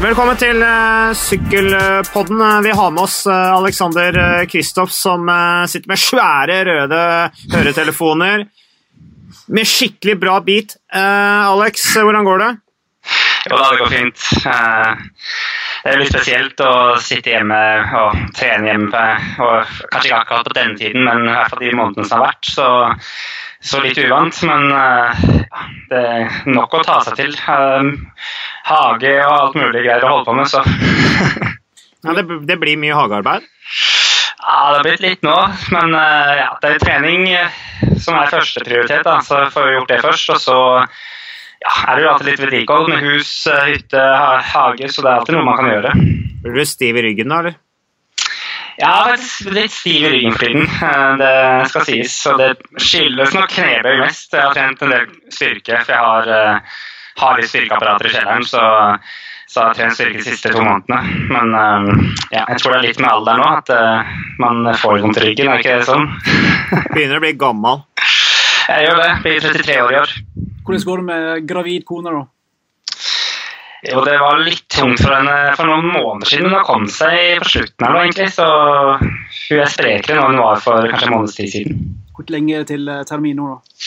Velkommen til uh, Sykkelpodden. Vi har med oss uh, Alexander Kristoff, som sitter med svære røde høretelefoner med skikkelig bra beat. Alex, hvordan går det? Jo da, det går fint. det er litt spesielt å sitte hjemme og trene hjemme. Og kanskje ikke akkurat på denne tiden, men i hvert fall de månedene som har vært. Så så litt uvant, men det er nok å ta seg til. Hage og alt mulig greier å holde på med, så ja, det, det, blir mye hagearbeid? Ja, det har blitt litt nå. Men uh, ja, det er trening som er førsteprioritet. Så får vi gjort det først. Og så ja, er det jo alltid litt vedlikehold med hus, hytte, hage, så det er alltid noe man kan gjøre. Blir du stiv i ryggen da, eller? Ja, faktisk litt stiv i ryggen for tiden, eh, det skal sies. Og det skyldes nok knebøy mest. Jeg har trent en del styrke, for jeg har, har litt styrkeapparater i kjelleren. Så, så jeg har trent styrke de siste to månedene. Men uh, ja, jeg tror det er litt med alderen nå at uh, man får vondt i ryggen, er ikke det sånn? Begynner å bli gammel. Jeg gjør det. Blir 33 år i år. Hvordan går det med gravid kone, da? Jo, det var litt tungt for henne for noen måneder siden. Hun har kommet seg på slutten her nå, egentlig. Så hun er sprekere nå enn hun var for kanskje en måneds tid siden. Hvor lenge til eh, termin nå, da?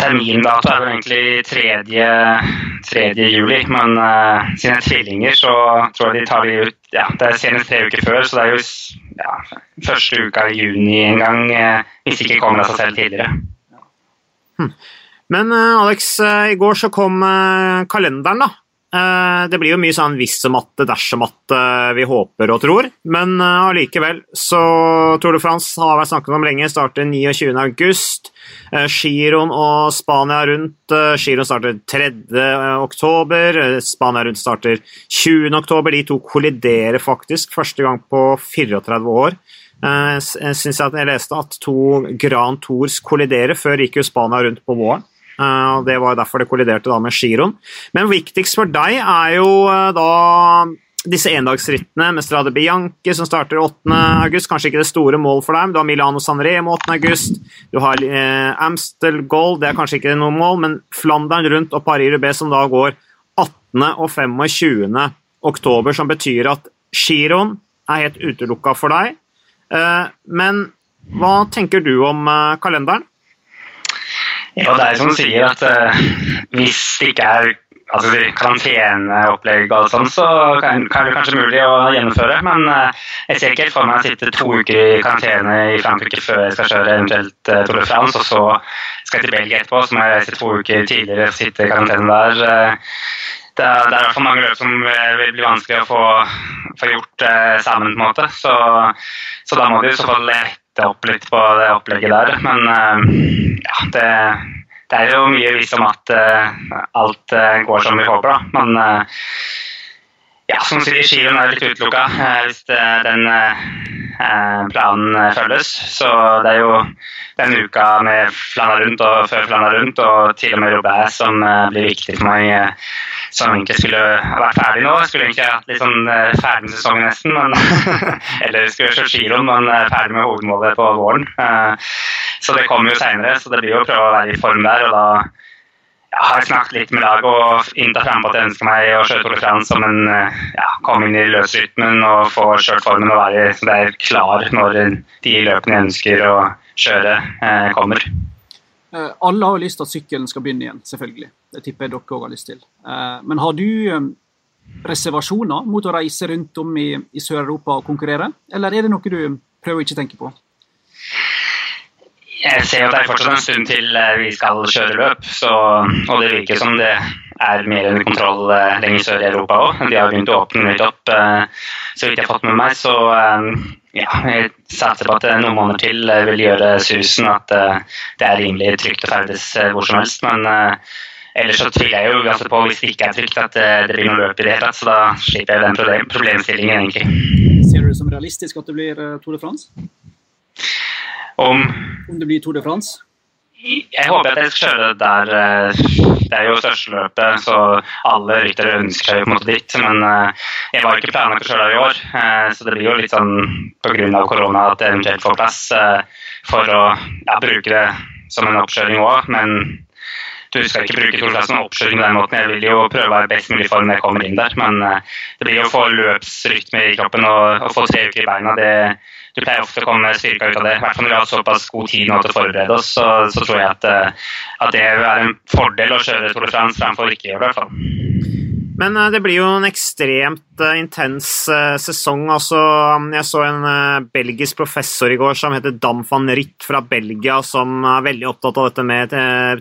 Termindato er vel egentlig 3. 3. juli, men uh, siden det er tvillinger, så tror jeg de tar de ut ja, Det er senest tre uker før, så det er jo ja, første uka i juni en gang, uh, hvis det ikke kommer av seg selv tidligere. Hm. Men uh, Alex, i går så kom kalenderen, da. Det blir jo mye sånn hvis om at, dersom at vi håper og tror, men allikevel så Tour de France har vært snakket om lenge, starter 29. august. Giron og Spania rundt. Giroen starter 3. oktober, Spania rundt starter 20. oktober. De to kolliderer faktisk første gang på 34 år. Jeg syns jeg leste at to Grand Tours kolliderer. Før gikk jo Spania rundt på våren. Eh, og Det var derfor det kolliderte da med giroen. Men viktigst for deg er jo eh, da disse endagsrittene med Strade Bianche som starter 8. august. Kanskje ikke det store mål for deg, men du har Milano San Remo 8. august. Du har eh, Amstel Gold, det er kanskje ikke noe mål, men Flandern rundt og Paris Rubé som da går 18. og 25. oktober, som betyr at giroen er helt utelukka for deg. Eh, men hva tenker du om eh, kalenderen? Ja, det er som du sier, at uh, hvis det ikke er altså, karanteneopplegg og sånn, så kan, kan, det kanskje mulig å gjennomføre. Men uh, jeg ser ikke helt for meg å sitte to uker i karantene i Frankrike før jeg skal kjøre eventuelt uh, Tour de France, og så skal jeg til Belgia etterpå, så må jeg reise to uker tidligere og sitte i karantene der. Det er, det er i hvert fall mange løp som vil bli vanskelig å få, få gjort sammen. på en måte. Så, så da må de i så fall lette opp litt på det opplegget der. Men uh, ja, det, det, er jo mye visst om at uh, alt uh, går som vi håper, da. Men ja, som sier, Skiven er litt utelukka hvis den planen følges. Så det er jo den uka med Flana rundt og før Flana rundt, og til og med Robert som blir viktig for meg som egentlig skulle vært ferdig nå. Skulle egentlig hatt litt sånn eh, ferdig med sesongen nesten, men, eller skulle kjørt giroen, men eh, ferdig med hovedmålet på våren. Eh, så det kommer jo seinere, så det blir jo å prøve å være i form der. og da ja, har snakket litt med laget og inntatt frem på at jeg ønsker meg å kjøre Tour de France som en ja, komme inn i løsrytmen og få kjørt formen og være der er klar når de løpene jeg ønsker å kjøre, eh, kommer. Eh, alle har jo lyst til at sykkelen skal begynne igjen, selvfølgelig. Det tipper jeg dere òg har lyst til. Eh, men har du eh, reservasjoner mot å reise rundt om i, i Sør-Europa og konkurrere, eller er det noe du prøver å ikke tenke på? Jeg ser at det er fortsatt en stund til vi skal kjøre løp, så, og det virker som det er mer under kontroll lenger sør i Europa òg. De har begynt å åpne litt opp, så vidt jeg har fått med meg. Så ja, jeg satser på at noen måneder til eh, vil gjøre susen, at eh, det er rimelig trygt å ferdes eh, hvor som helst. Men ellers så tviler jeg jo ganske på hvis det ikke er trygt at det blir noe løp i det hele tatt. Så da slipper jeg den problemstillingen, egentlig. Ser du det som realistisk at det blir Tour de France? Om Om det blir Tour de France? Jeg håper at jeg skal kjøre der. Eh, det er jo største så alle ryttere ønsker seg jo på en måte dit. Men eh, jeg var ikke planlagt å kjøre der i år, eh, så det blir jo litt sånn pga. korona at jeg eventuelt får plass for å ja, bruke det som en oppkjøring òg. Men du skal ikke bruke Tour de France som oppskjøring på den måten. Jeg vil jo prøve å være best mulig form når jeg kommer inn der, men det blir jo å få løpsrytme i kroppen og, og få tre uker i beina. det du pleier ofte å komme styrka ut av det. I hvert fall når vi har hatt såpass god tid nå til å forberede oss, så, så tror jeg at, at, det er en fordel å kjøre Tour de France fremfor ikke gjøre det. i hvert fall. Men eh, det blir jo en ekstremt uh, intens uh, sesong. Altså, jeg så en belgisk professor i går som heter Dam van Ritt fra Belgia, som er veldig opptatt av dette med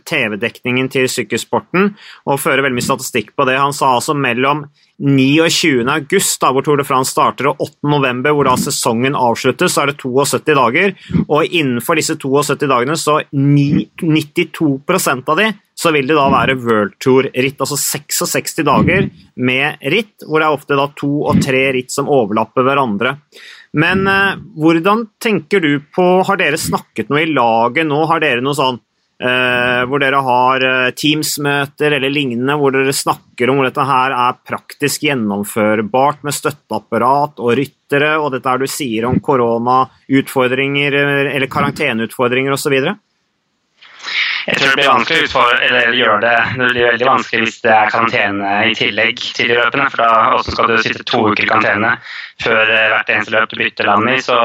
TV-dekningen til sykkelsporten, og fører veldig mye statistikk på det. Han sa altså mellom 29. august, da, hvor Tour de France starter, og 8. november, hvor da sesongen avsluttes, så er det 72 dager. Og innenfor disse 72 dagene, så 92% av de, så vil det da være World Tour-ritt. Altså 66 dager med ritt, hvor det er ofte da to og tre ritt som overlapper hverandre. Men eh, hvordan tenker du på Har dere snakket noe i laget nå? Har dere noe sånn Eh, hvor dere har eh, Teams-møter eller lignende, hvor dere snakker om hvor dette her er praktisk gjennomførbart med støtteapparat og ryttere, og dette her du sier om koronautfordringer eh, eller karanteneutfordringer osv.? Jeg tror det blir vanskelig for, eller gjør det. Det blir veldig vanskelig hvis det er karantene i tillegg til de løpene. For da hvordan skal du sitte to uker i karantene før hvert eneste løp du bytter land i, så,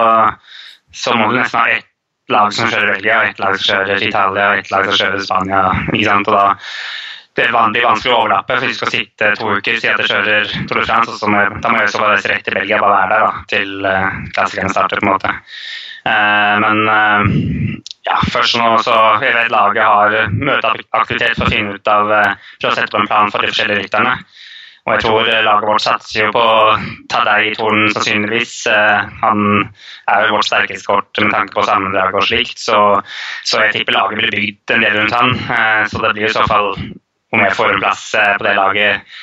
så må du nesten ha ett lag som kjører Belgia, et lag som kjører Italia, et lag som kjører Spania. ikke sant? Og da det blir vanskelig å overlappe. for Hvis du skal sitte to uker, si at du kjører Tour de France, så må, da må jeg bare reise rett til Belgia, bare være der da, til uh, klassikerne starter. på en måte. Uh, men uh, ja, først nå så jeg vet laget har møteaktivitet for å finne ut av for å sette på en plan for de forskjellige rytterne. Og jeg tror eh, laget vårt satser jo på i tornen sannsynligvis. Eh, han er jo vårt sterkeste kort med tanke på sammendrag og slikt, så, så, jeg tipper laget blir bygd en del rundt han. Eh, så det blir i så fall, om jeg får en plass på det laget,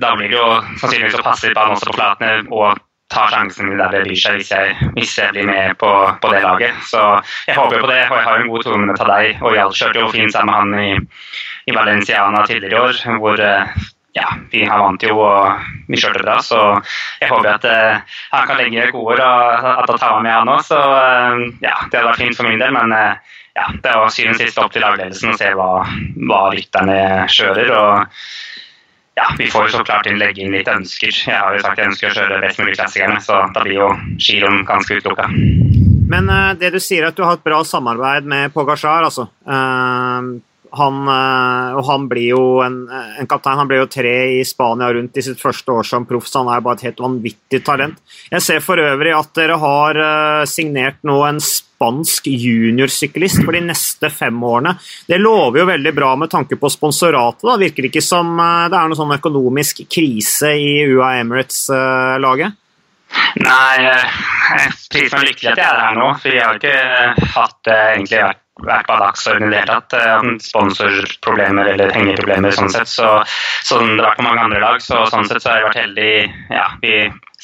da blir det jo sannsynligvis å passe på han også på flatene og ta sjansen der det byr seg hvis jeg, hvis jeg blir med på, på, det laget. Så jeg håper på det, og jeg har en god tone med Tadei. Og jeg kjørte jo fint sammen med han i, i Valenciana tidligere i år, hvor ja, vi har vant jo og vi kjørte bra, så jeg håper at uh, han kan legge gode ord og at han tar med han òg. Så uh, ja, det hadde vært fint for min del, men uh, ja, det er syvende og sist opp til lagledelsen å se hva, hva rytterne kjører. og ja, Vi får jo så klart inn legge inn litt ønsker. Jeg har jo sagt jeg ønsker å kjøre best mulig klassikerne, så da blir jo giroen ganske utelukka. Men det du sier at du har et bra samarbeid med Pogasjar, altså. Han, eh, han blir jo en, en, kaptein. Han ble jo tre i Spania rundt i sitt første år som proff, så han er bare et helt vanvittig talent. Jeg ser for øvrig at dere har eh, signert nå en spansk juniorsyklist for de neste fem årene. Det lover jo veldig bra med tanke på sponsoratet. da. Virker det ikke som eh, det er noen sånn økonomisk krise i UA Emirates-laget? Nei, jeg priser meg lykkelig at jeg er her nå, for jeg har ikke hatt egentlig vært vært dagsordenen i det hele tatt. Eh, sponsorproblemer eller pengeproblemer sånn sett. Så, sånn det har vært på mange andre lag, så sånn sett så har jeg vært heldig. Ja, vi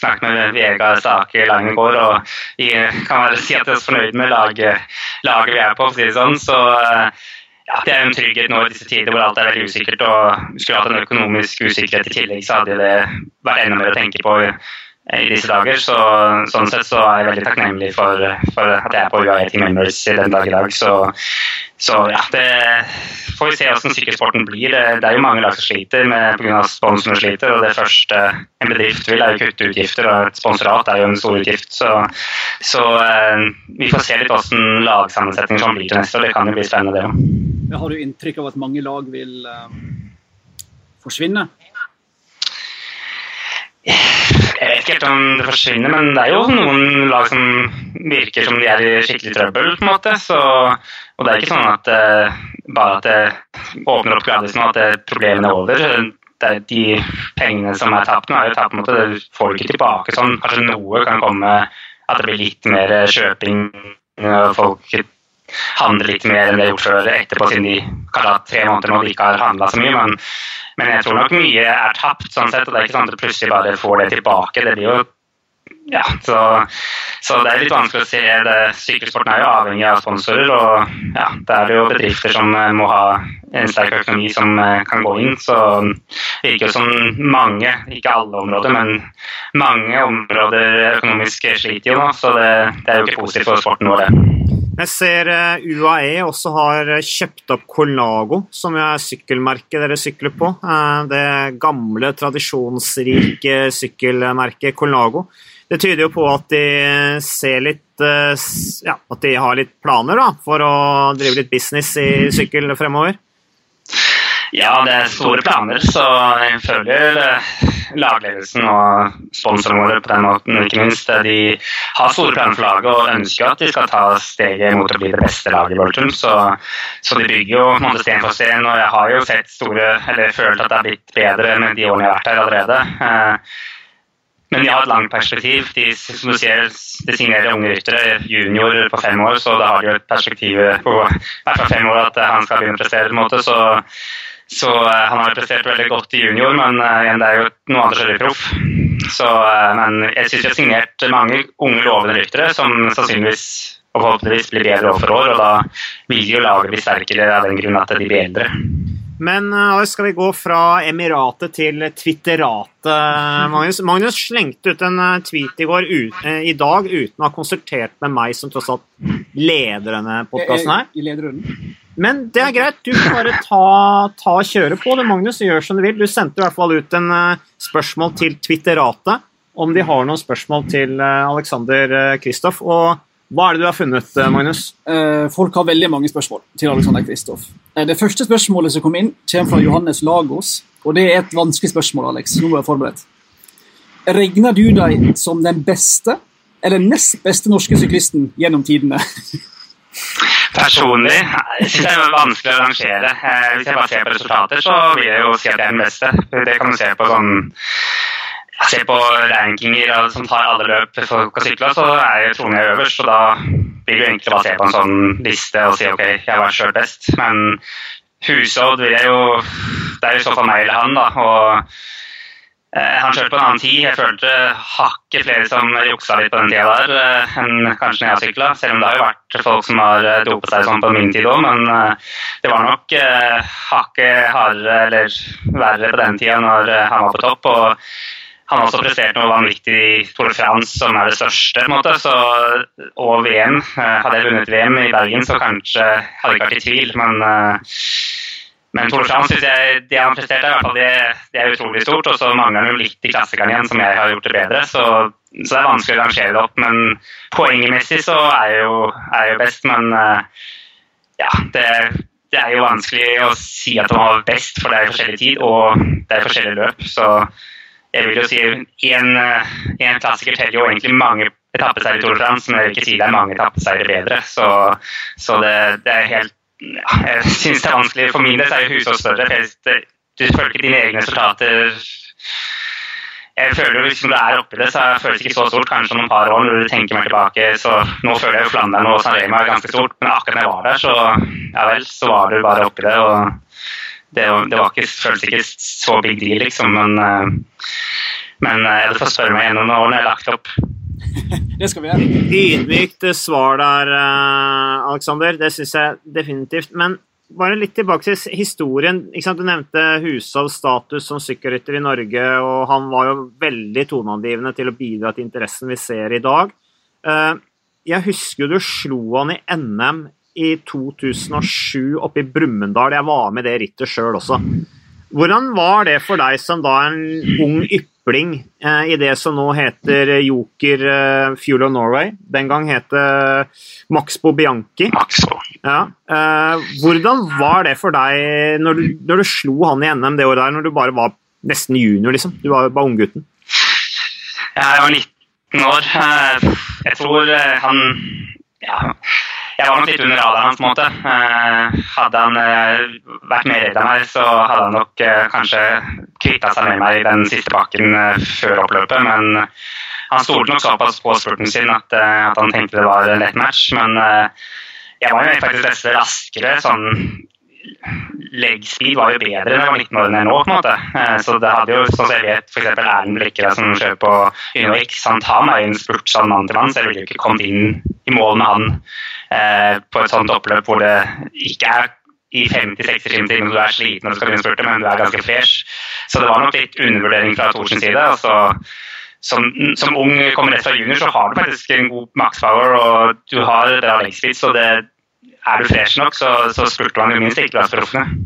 snakket med Vega Stake Langen går, og vi kan bare si at vi er fornøyd med laget, laget vi er på, for å si det sånn. Så eh, ja, det er en trygghet nå i disse tider hvor alt er veldig usikkert. og Skulle hatt en økonomisk usikkerhet i tillegg, så hadde det vært enda mer å tenke på i disse dager. Så, sånn sett så er jeg veldig takknemlig for, for at jeg er på UiA Team Members i den dag i dag. Så, så ja, det får vi se hvordan sykkelsporten blir. Det, det, er jo mange lag som sliter pga. sponsorene sliter. Og det første en bedrift vil, er jo kutte utgifter, og et sponsorat er jo en stor utgift. Så, så eh, vi får se litt hvordan lagsammensetninger blir til neste år. Det kan jo bli spennende, det òg. Har du inntrykk av at mange lag vil um, forsvinne? Jeg vet ikke helt om det forsvinner, men det er jo noen lag som virker som de er i skikkelig trøbbel. på en måte. Så, og det er ikke sånn at uh, bare at det åpner opp gradvis nå, at det, problemene er over. Det de pengene som er tapt nå, er jo tapt. på en måte, Det får du ikke tilbake sånn. Kanskje noe kan komme, at det blir litt mer kjøping. og Folk handler litt mer enn det har gjort før etterpå, siden de kanskje tre måneder nå ikke har handla så mye. men men jeg tror nok mye er tapt, sånn sett, og det er ikke sånn at du plutselig bare får det tilbake. Det blir jo ja, så, så, det er litt vanskelig å se. det. Sykkelsporten er jo avhengig av sponsorer, og ja, det er jo bedrifter som eh, må ha en sterk økonomi som eh, kan gå inn. Så det virker jo som mange, ikke alle områder, men mange områder økonomisk sliter jo nå. Så det, det er jo ikke positivt for sporten vår, det. Jeg ser eh, UAE også har kjøpt opp Colago, som er sykkelmerket dere sykler på. Eh, det gamle, tradisjonsrike sykkelmerket Colago. Det tyder jo på at de ser litt eh, Ja, at de har litt planer da, for å drive litt business i sykkel fremover. Ja, det er store planer, så jeg føler eh, lagledelsen og sponsorene våre på den måten. Ikke minst, eh, de har store planer for laget og ønsker at de skal ta steget mot å bli det beste laget i World så, så, de bygger jo måte, sten for sten. Og jeg har jo sett store, eller følt at det har blitt bedre med de årene jeg har vært her allerede. Eh, men de har et langt perspektiv. De, som du ser, de signerer unge ryttere, junior på fem år, så da har de jo et perspektiv på hvert fall fem år at han skal begynne å prestere. på en måte, så så uh, han har prestert veldig godt i junior, men uh, igjen, det er jo noe annet å kjøre i proff. Så, uh, men jeg syns vi har signert mange unge lovende ryttere som sannsynligvis og forhåpentligvis blir bedre år for år, og da vil jo laget bli sterkere av den grunn at de blir eldre. Men uh, skal vi gå fra Emiratet til Twitteratet, Magnus? Magnus slengte ut en tweet i, går, ut, uh, i dag uten å ha konsultert med meg, som tross alt leder denne podkasten her. I lederrunden? Men det er greit. Du kan bare ta, ta kjøre på det, Magnus. Gjør som du vil. Du sendte i hvert fall ut en uh, spørsmål til Twitteratet om de har noen spørsmål til uh, Alexander Kristoff. Og hva er det du har funnet, Magnus? Folk har veldig mange spørsmål til Alexander Kristoff. det første spørsmålet som kom inn, kommer fra Johannes Lagos. Og det er et vanskelig spørsmål, Alex. Nå er jeg forberedt. Regner du deg som den beste eller nest beste norske syklisten gjennom tidene? Personlig synes jeg det er vanskelig å rangere. Eh, hvis jeg bare ser på resultater, så vil jeg jo si at jeg er den beste. Det kan du se på sånn Se på rankinger som tar alle løp folk har sykla, så er jeg trolig øverst. Og da vil du egentlig bare se på en sånn liste og si ok, jeg var sjøl best. Men Husodd vil jeg jo Det er jo så for meg eller han, da. og han kjørte på en annen tid. Jeg følte hakket flere som juksa litt på den tida der eh, enn kanskje når jeg sykla. Selv om det har jo vært folk som har eh, dopet seg sånn på min tid òg, men det var nok hakket hardere eller verre på den tida når han var på topp. og han har også prestert noe vanvittig i Tour France, som er det største. på en måte, så, Og VM. Hadde jeg vunnet VM i Bergen, så kanskje hadde jeg ikke vært i tvil. Men men de syns jeg det han presterte, i det, det, er utrolig stort. Og så mangler han jo litt i klassikeren igjen, som jeg har gjort det bedre. Så, så det er vanskelig å rangere det opp. Men poengmessig så er jeg jo, er jo best. Men uh, ja, det, det, er jo vanskelig å si at han var best, for det er forskjellig tid og det er forskjellige løp. Så jeg vil jo si en, en klassiker teller jo egentlig mange etappeseier i Tour de France, men jeg vil ikke si det er mange etappeseiere bedre. Så, så det, det er helt jeg syns det er vanskelig. For min del er jo huset større. Du føler ikke dine egne resultater jeg føler jo Hvis du er oppi det, så jeg det ikke så stort. Kanskje om et par år når du tenker meg tilbake. så Nå føler jeg jo Flandern og San Rema er ganske stort, men akkurat da jeg var der, så ja vel, så var du bare oppi det. og Det, det var ikke, føles ikke så big deal, liksom. Men, eh, men eh, jeg får spørre meg noen når jeg har lagt opp. det skal vi gjøre. Ydmykt svar der, eh, Aleksander. Det syns jeg definitivt. Men bare litt tilbake til historien. Du nevnte Hushovs status som sykkelrytter i Norge, og han var jo veldig toneangivende til å bidra til interessen vi ser i dag. Eh, jeg husker du slo han i NM i 2007 oppe i Brumunddal. Jeg var med det rittet sjøl også. Hvordan var det for deg som da en ung ypling eh, i det som nå heter Joker eh, Fuel of Norway? Den gang het det Maxbo Bianchi. Maxbo. Ja. Eh, hvordan var det for deg når du, når du, slo han i NM det året der, når du bare var nesten junior, liksom? Du var bare unggutten. Ja, jeg var 19 år. Eh, jeg tror eh, han ja, jeg var nok litt under radaren på en måte. Eh, hadde han eh, vært mer redd av meg, så hadde han nok eh, kanskje kvitta seg med meg i den siste bakken før oppløpet. Men han stolte nok såpass på spurten sin at, at, han tenkte det var en lett match. Men jeg var jo faktisk raskere. sånn leg speed var jo bedre da jeg var 19 år nå. på en måte. Så det hadde jo, sånn som jeg vet, f.eks. Erlend Blikkere som kjører på UnoX, han tar meg en spurt sånn mann til mann, så jeg ville jo ikke kommet inn i mål med han Eh, på et sånt oppløp hvor det ikke er i 50-60 timer når du er sliten og skal begynne spurte, men du er ganske fresh. Så det var nok litt undervurdering fra Thorsens side. altså som, som, ung kommer rett fra junior, så har du faktisk en god max-power og du har bra legspeed. Så det, er du fresh nok, så, så spurte man jo minst ikke bra for proffene.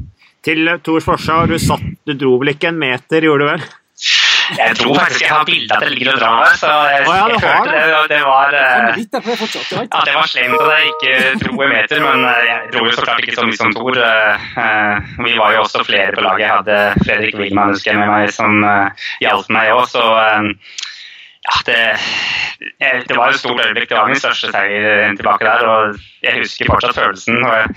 Til Tors forsvar, du, satt, du dro vel ikke en meter, gjorde du vel? Jeg tror faktisk jeg har bilde av at det ligger og drar så jeg, oh, ja, jeg følte det, det var uh, ja, det var slemt at jeg ikke dro en meter, men uh, jeg dro jo så klart ikke så mye som Tor. Vi var jo også flere på laget. Jeg hadde Fredrik Wilman husker jeg med meg som hjalp meg òg, så ja, det, det, var et stort øyeblikk. Det var min største seier tilbake der, og jeg husker fortsatt følelsen. og jeg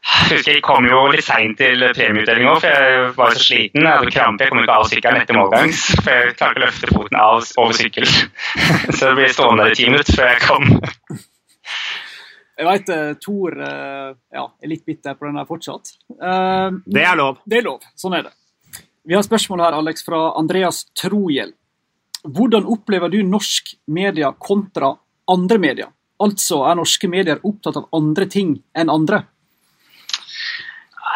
jeg husker jeg kom jo litt seint til premieutdelinga, for jeg var så sliten. Jeg hadde krampe, jeg kom ikke av sykkelen etter målgangs. For jeg klarte ikke å løfte foten av over sykkel. Så det ble stående der i ti minutter før jeg kom. Jeg veit uh, Tor uh, ja, er litt bitter på den der fortsatt. Det er lov. Det er lov. Sånn er det. Vi har spørsmål her, Alex, fra Andreas Trohjell. Hvordan opplever du norsk media kontra andre medier? Altså, er norske medier opptatt av andre ting enn andre?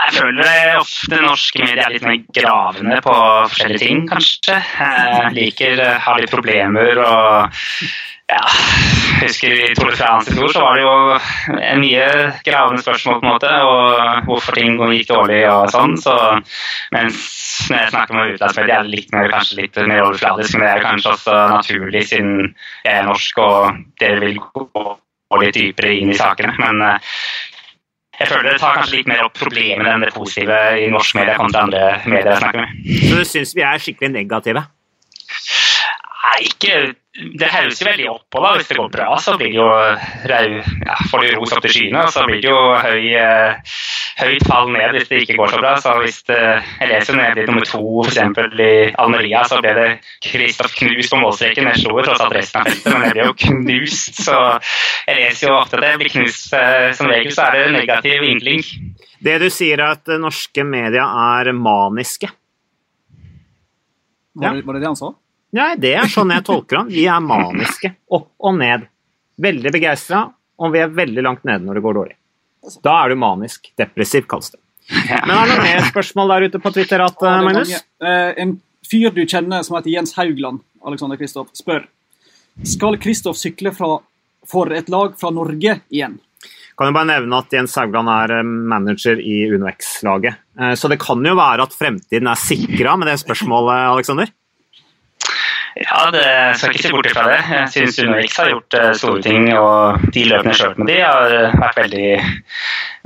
Jeg føler ofte norske medier er litt mer gravende på forskjellige ting, kanskje. Jeg liker har litt problemer og ja, jeg husker I Tour de France i fjor så var det jo mye gravende spørsmål, på en måte, og hvorfor ting gikk dårlig og sånn. Så, mens når jeg snakker med utenlandsmedier, er det litt mer, kanskje litt mer overfladisk, men det er kanskje også naturlig siden jeg er norsk og dere vil gå litt dypere inn i sakene. Men jeg føler det tar kanskje litt mer opp problemene enn det positive i norsk media kontra andre medier jeg snakker med. Så du syns vi er skikkelig negative? Nei, ikke Det høres jo veldig opp på da. Hvis det går bra, så blir det jo ja, får du ros opp til skyene, så blir det jo høy eh, høyt fall ned hvis det ikke går så bra. Så hvis det, jeg leser ned i nummer to f.eks. i Almeria, så ble det Kristoff knust på målstreken. Jeg slo jo tross alt resten av feltet, men det ble jo knust. Så jeg leser jo ofte det. Blir knust eh, som regel, så er det negativ vinkling. Det du sier er at norske media er maniske. Var det, var det det han sa? Nei, det er sånn jeg tolker han. Vi er maniske. Opp og ned. Veldig begeistra, og vi er veldig langt nede når det går dårlig. Da er du manisk. Depressiv, kalles det. Men er det noen mer spørsmål der ute på Twitter, at, ja, Magnus? Uh, en fyr du kjenner som heter Jens Haugland, Alexander Kristoff, spør skal Kristoff sykle fra, for et lag fra Norge igjen. Kan jo bare nevne at Jens Haugland er eh, manager i UnoX-laget. Eh, så det kan jo være at fremtiden er sikra med det spørsmålet, Alexander? Ja, det skal ikke se bort fra det. Jeg syns UnoX har gjort store ting, og de løpene jeg kjørte med de har uh, vært veldig,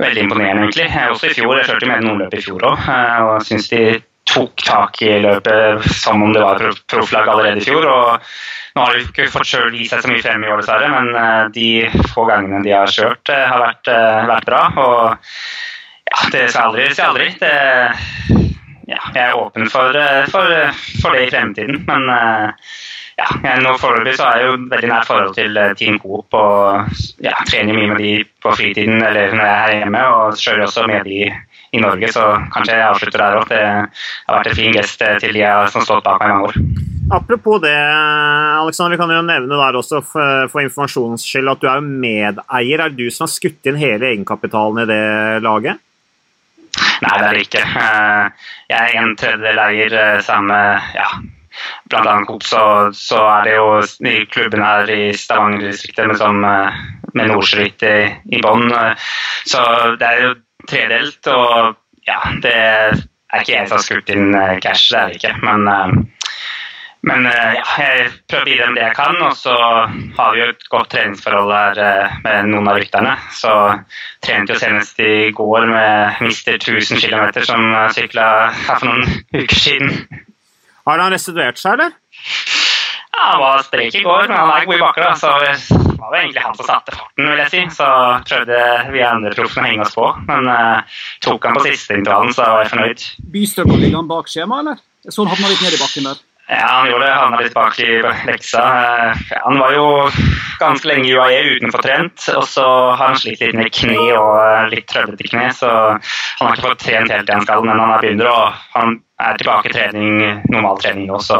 veldig imponerende, egentlig. Også i fjor, jeg kjørte med noen løp i fjor òg, uh, og syns de tok tak i løpet som om det var profflag allerede i fjor. og Nå har de ikke fått selv vist seg så mye frem i år, dessverre, men de få gangene de har kjørt, har vært, vært bra. og ja, det skal aldri si aldri. Det, ja, jeg er åpen for, eh, for, for, det i fremtiden. Men eh, ja, nå foreløpig så er jeg jo veldig nært forhold til eh, Team Coop og ja, trener mye med de på fritiden eller når jeg er her hjemme, og kjører også med de i Norge, så kanskje jeg avslutter der òg. Det har vært en fin gest til de som har stått bak meg i mange år. Apropos det, Alexander, vi kan jo nevne der også for, for informasjonens skyld at du er medeier. Er det du som har skutt inn hele egenkapitalen i det laget? Nei, det er det ikke. Eh, jeg er en tredjedel eier eh, sammen med ja, bl.a. Coop, så, så, er det jo klubben her i Stavanger-distriktet med, eh, med Nordsjøritt i, i bånn. Så det er jo tredelt, og ja, det er ikke jeg som har skutt inn cash, det er det ikke. Men men eh, ja, jeg prøver å bidra med det jeg kan, og så har vi jo et godt treningsforhold her eh, med noen av rytterne. Så trente jo senest i går med mister 1000 km som sykla her for noen uker siden. Har han restituert seg, eller? Ja, Han var sprek i går, men han er god i bakre, da, så det var jo egentlig han som satte farten, vil jeg si. Så prøvde vi andre proffene å henge oss på, men uh, tok han på siste intervallen, så var jeg fornøyd. Bystøvler ligger han bak skjemaet, eller? Så han havna litt ned i bakken der? Ja, han gjorde det. Havna litt bak i leksa. Han var jo ganske lenge i UAE uten å få trent, og så har han slitt litt med kne og litt trøblete kne, så han har ikke fått trent helt det han skal, men han er begynner, og han er tilbake i trening, normal trening nå, så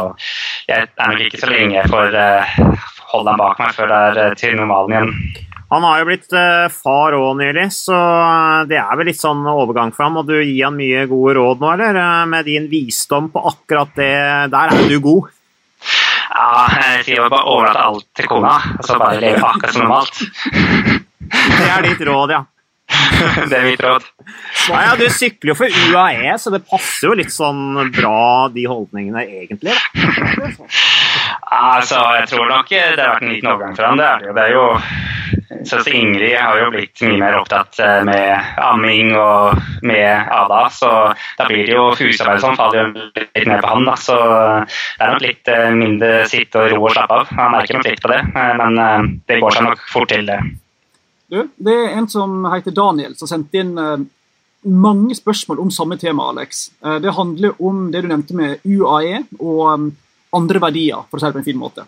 jeg er nok ikke så lenge for får uh, holde han bak meg før det er til normalen igjen. Han har jo blitt eh, far òg nylig, så eh, det er vel litt sånn overgang for ham. Og du gir han mye gode råd nå, eller? Eh, med din visdom på akkurat det, der er du god. Ja, jeg sier bare overlate alt til kona, og så bare leve akkurat som normalt. Det er ditt råd, ja. det er mitt råd. Nei, ja, Du sykler jo for UAE, så det passer jo litt sånn bra, de holdningene, egentlig. Da. Altså, jeg tror nok det har vært en liten overgang for ham. Det er det jo. Det er jo Søster Ingrid har jo blitt mye mer opptatt eh, med amming og med Ada, så da blir det jo husarbeid som faller litt ned på han. da, Så det er nok litt eh, mindre sitte og ro og slappe av. Han merker nok litt på det, eh, men det går seg nok fort til, det. Du, det er en som heter Daniel, som sendte inn mange spørsmål om samme tema, Alex. Det handler om det du nevnte med UAE og um, andre verdier, for å si det på en fin måte.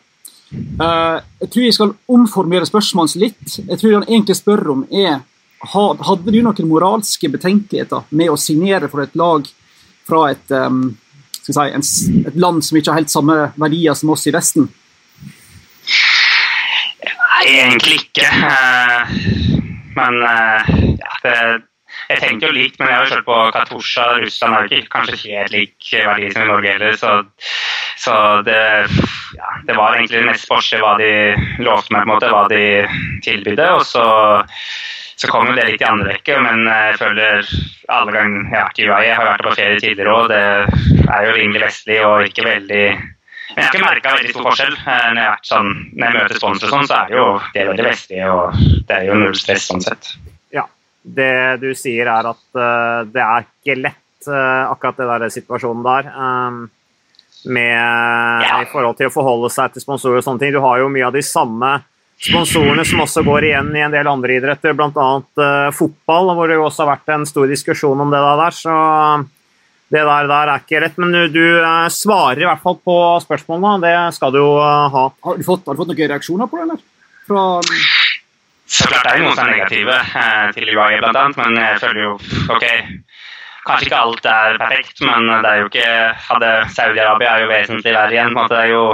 Uh, jeg tror jeg skal omformere spørsmålet litt. Jeg tror han egentlig spør om er Hadde du noen moralske betenkeligheter med å signere for et lag fra et, si, en, et land som ikke har helt samme verdier som oss i Vesten? Nei, egentlig ikke. Eh, men eh, ja, det, jeg tenkte jo litt, men jeg har jo kjørt på Katusha. Russland har ikke kanskje helt lik verdi som i Norge heller. Så, så det, ja, det, var egentlig mest forskjell hva de lovte meg, på en måte, hva de tilbydde. Og så, så kom jo det litt i andre rekke, men jeg føler alle ganger jeg har vært i UAE, jeg har vært på ferie tidligere òg, det er jo rimelig vestlig og ikke veldig men jeg har ikke merka veldig stor forskjell. Eh, når jeg, sånn, når jeg møter sponsorer, sånn, så er det jo det er veldig vestlig, og det er jo null stress sånn sett. Det du sier, er at uh, det er ikke lett, uh, akkurat det der situasjonen der. Um, med, ja. I forhold til å forholde seg til sponsorer og sånne ting. Du har jo mye av de samme sponsorene som også går igjen i en del andre idretter, bl.a. Uh, fotball, hvor det jo også har vært en stor diskusjon om det der. Så det der, der, er ikke rett, men du, uh, svarer i hvert fall på spørsmålene. Det skal du jo uh, ha. Har du, fått, har du fått noen reaksjoner på det, eller? Fra så klart det er noen som er negative eh, til UAE, blant annet, men jeg føler jo OK. Kanskje ikke alt er perfekt, men det er jo ikke Saudi-Arabia er jo vesentlig verre igjen. på en måte, Det er jo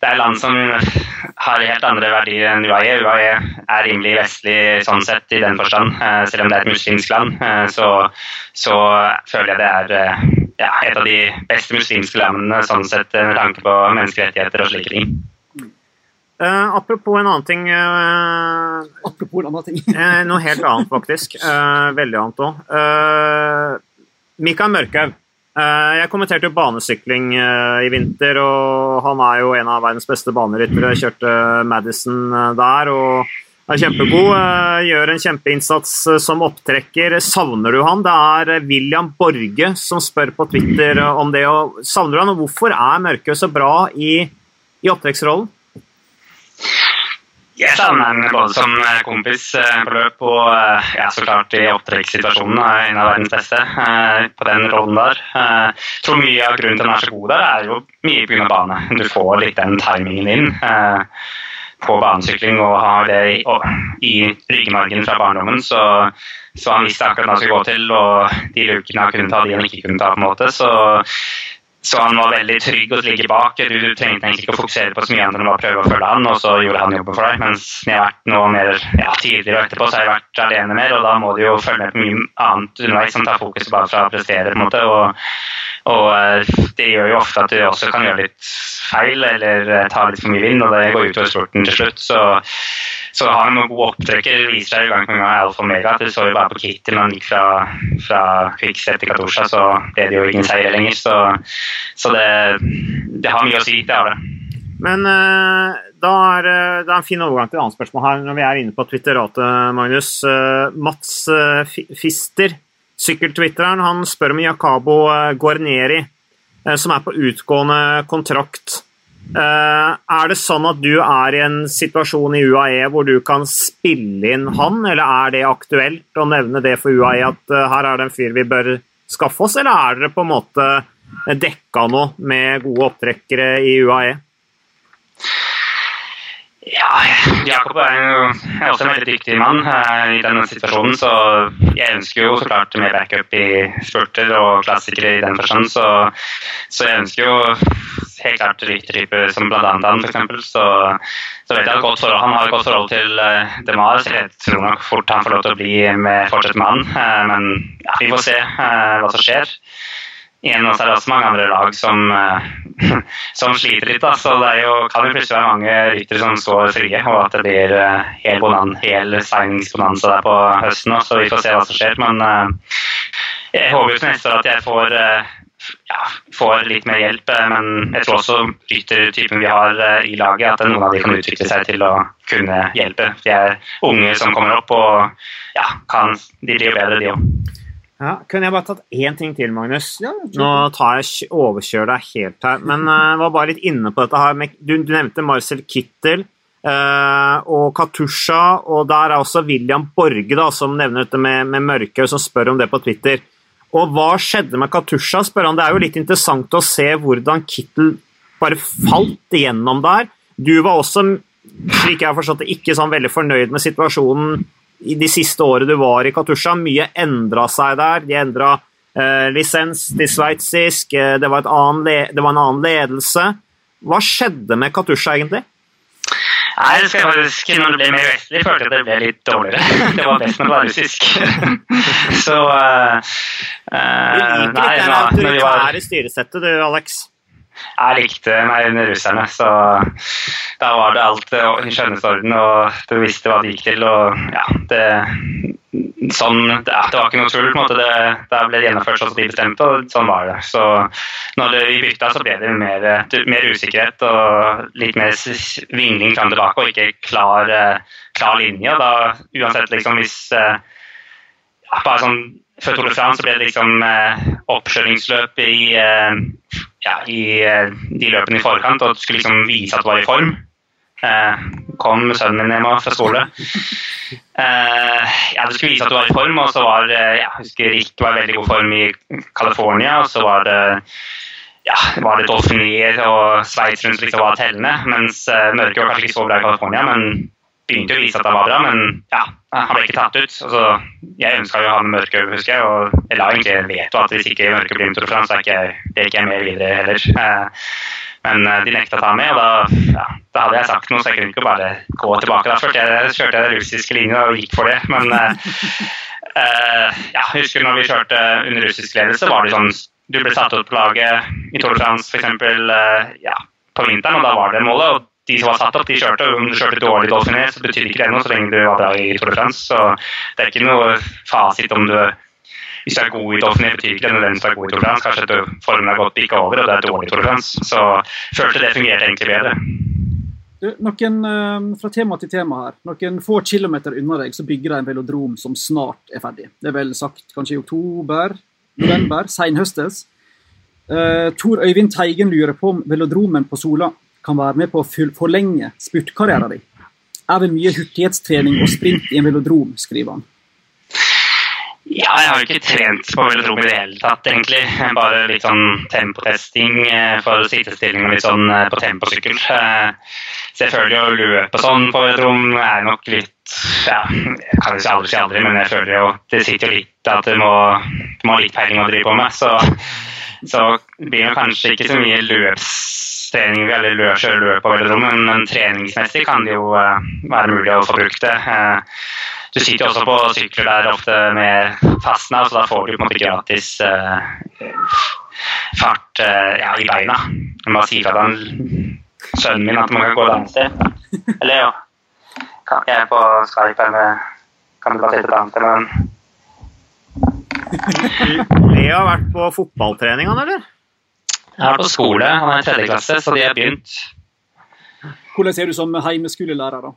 det er land som har helt andre verdier enn UAE. UAE er rimelig vestlig sånn sett i den forstand. Eh, selv om det er et muslimsk land, eh, så, så føler jeg det er ja, et av de beste muslimske landene sånn sett med tanke på menneskerettigheter og slike ting. Uh, apropos en annen ting uh, Apropos en annen ting. uh, noe helt annet, faktisk. veldig annet òg. Mikael Mørkhaug. Jeg kommenterte jo banesykling i vinter, og han er jo en av verdens beste baneryttere. Kjørte Madison der og er kjempegod. Gjør en kjempeinnsats som opptrekker. Savner du han? Det er William Borge som spør på Twitter om det. Savner du han, og hvorfor er Mørkhaug så bra i, i opptrekksrollen? Jeg savner ham både som eh, kompis eh, på løp og eh, ja, så klart i opptrekkssituasjonen. En av verdens beste på den rollen der. Jeg tror mye av grunnen til at han er så god der, er jo mye pga. bane. Du får litt den timingen inn på banesykling og har det i, i ryggmargen fra barndommen. Så, så, han visste akkurat hva han skulle gå til, og de lukene han kunne ta, de han ikke kunne ta. på en måte. Så så han var veldig trygg og ligge bak. Du, trengte egentlig ikke å fokusere på så mye annet enn å prøve å følge han, og så gjorde han jobben for deg. Mens når jeg har vært noe mer ja, tidligere og etterpå, så har jeg vært alene mer, og da må du jo følge med på mye annet underveis som tar fokus bare fra å prestere. på en måte, og, og, eh, det gjør jo ofte at du også kan gjøre litt feil eller eh, ta litt for mye vind, og det går utover sporten til slutt. så så har han noen gode opptrekker. viser seg i gang på gang alfa og mega. Det så jo bare på Kitty når han gikk fra, fra Kvikset til Katusha, så ble det jo ingen seier lenger. Så, så det, det, har mye å si, det har det. Men uh, da er det er en fin overgang til et annet spørsmål her når vi er inne på Twitteratet, Magnus. Uh, Mats Fister, sykkeltwitteren, han spør om Jacobo Guarneri, som er på utgående kontrakt. Eh, er det sånn at du er i en situasjon i UAE hvor du kan spille inn han, eller er det aktuelt å nevne det for UAE at eh, her er det en fyr vi bør skaffe oss, eller er dere på en måte dekka nå med gode opptrekkere i UAE? Ja, Jakob er, jo, er også en veldig dyktig mann uh, i denne situasjonen. Så jeg ønsker jo så klart mer backup i spurter og klassikere i den forstand. Så, så, jeg ønsker jo helt klart ryttertyper som bl.a. han, f.eks. Så, så vet jeg at han har et godt forhold til uh, Demar. Så jeg tror nok fort han får lov til å bli med, fortsette med han. Uh, men ja, vi får se hva som skjer. Igjen også er det også mange andre lag som som sliter litt. da, så Det jo, kan jo plutselig være mange ryttere som står frie, og at det blir uh, hel, bonan, hel signingsbonanza der på høsten. Også, så vi får se hva som skjer. Men uh, jeg håper jo til neste år at jeg får uh, ja, får litt mer hjelp. Men jeg tror også ryttertypen vi har i laget, at noen av de kan utvikle seg til å kunne hjelpe. De er unge som kommer opp, og ja, kan, de blir jo bedre, de òg. Ja, kunne jeg bare tatt én ting til, Magnus? Ja, Nå tar jeg overkjører deg helt her. Men uh, jeg var bare litt inne på dette her. Du, du nevnte Marcel Kittel uh, og Katusha. Og der er også William Borge da, som nevner dette med, med Mørkøy, som spør om det på Twitter. Og hva skjedde med Katusha? spør han. Det er jo litt interessant å se hvordan Kittel bare falt igjennom der. Du var også, slik jeg har forstått det, ikke sånn veldig fornøyd med situasjonen i de siste årene du var i Katusha. Mye endra seg der. De endra eh, lisens til sveitsisk, eh, det, det, var en annen ledelse. Hva skjedde med Katusha, egentlig? Nei, det skal jeg faktisk, Når det ble mer vestlig, følte jeg at det ble litt dårligere. Det var best når det var russisk. Så uh, uh, Du liker litt det autoritære styresettet du, Alex? Jeg likte meg under russerne, så da var det alt i skjønnhetsorden, og du visste hva det gikk til. og ja, det, sånn, det, det var ikke noe tull. på en måte, det, det ble gjennomført sånn som de bestemte, og sånn var det. Så når vi bytta, så ble det mer, mer, usikkerhet og litt mer vingling fram tilbake, og ikke klar, klar linje. Da, uansett liksom hvis ja, bare sånn før Tour de France ble det liksom eh, oppkjøringsløp i eh, ja, i eh, de løpene i forkant og du skulle liksom vise at du var i form. Eh, kom sønnen min hjem fra skole. Eh, ja, du skulle vise at du var i form, og så var ja, jeg husker Rick var i veldig god form i California. Og så var det ja, var det Dolphinier og Sveits rundt som liksom var tellende. Mens uh, Mørke var kanskje ikke så bra i California, men begynte å vise at det var bra, men ja, han ble ikke tatt ut. Altså, jeg ønska jo å ha med Mørkø, husker jeg, og jeg la egentlig veto at hvis ikke Mørkø blir med de France, så er ikke, det ikke jeg med videre heller. Eh, men eh, de nekta å ta med, og da, ja, da, hadde jeg sagt noe, så jeg kunne ikke bare gå tilbake. Da kjørte jeg, kjørte jeg russiske linja og gikk for det. Men uh, ja, jeg husker når vi kjørte under russisk ledelse, var det sånn Du ble satt ut på laget i Tour de France f.eks. Uh, ja, på vinteren, og da var det målet. og de som var satt opp, de kjørte. Om du kjørte dårlig Dolphiner, så betyr ikke det noe så lenge du var bra i Tour de France. Så det er ikke noe fasit om du hvis du er god i Dolphiné, betyr ikke det nødvendigvis du er god i Tour de France. Kanskje at formen har gått ikke over, og det er dårlig i Tour de France. Så følte det fungerte egentlig bedre. Du, noen, uh, fra tema til tema her. Noen få kilometer unna deg så bygger de en velodrom som snart er ferdig. Det er vel sagt kanskje i oktober, november, senhøstes. Uh, Tor Øyvind Teigen lurer på om velodromen på Sola kan være med på å forlenge spurtkarrieren din. Er vel mye hurtighetstrening og sprint i en velodrom, skriver han. Ja, jeg har jo ikke trent på velodrom i det hele tatt, egentlig. Bare litt sånn tempotesting eh, for sittestilling litt sånn eh, på temposykkel. Selvfølgelig føler jo å løpe sånn på velodrom er nok litt ja, Jeg kan ikke aldri si aldri, men jeg føler jo det sitter jo litt at du må, må ha litt peiling å drive på med. Så, så det blir det kanskje ikke så mye løps trening eller kjøre løp på velodromen, men treningsmessig kan det jo uh, være mulig å få brukt det. Uh, du sitter jo også på sykler der ofte med fastnad, så da får du på en måte gratis uh, fart ja, i beina. Jeg må si fra sønnen min at man kan gå et annet sted. Eller jo, jeg er på Skype her med Kan du bare sitte et annet sted men? Leo har vært på fotballtrening, han, eller? Jeg er på skole, han er i tredje klasse, så de har begynt. Hvordan er du som heimeskolelærer, da?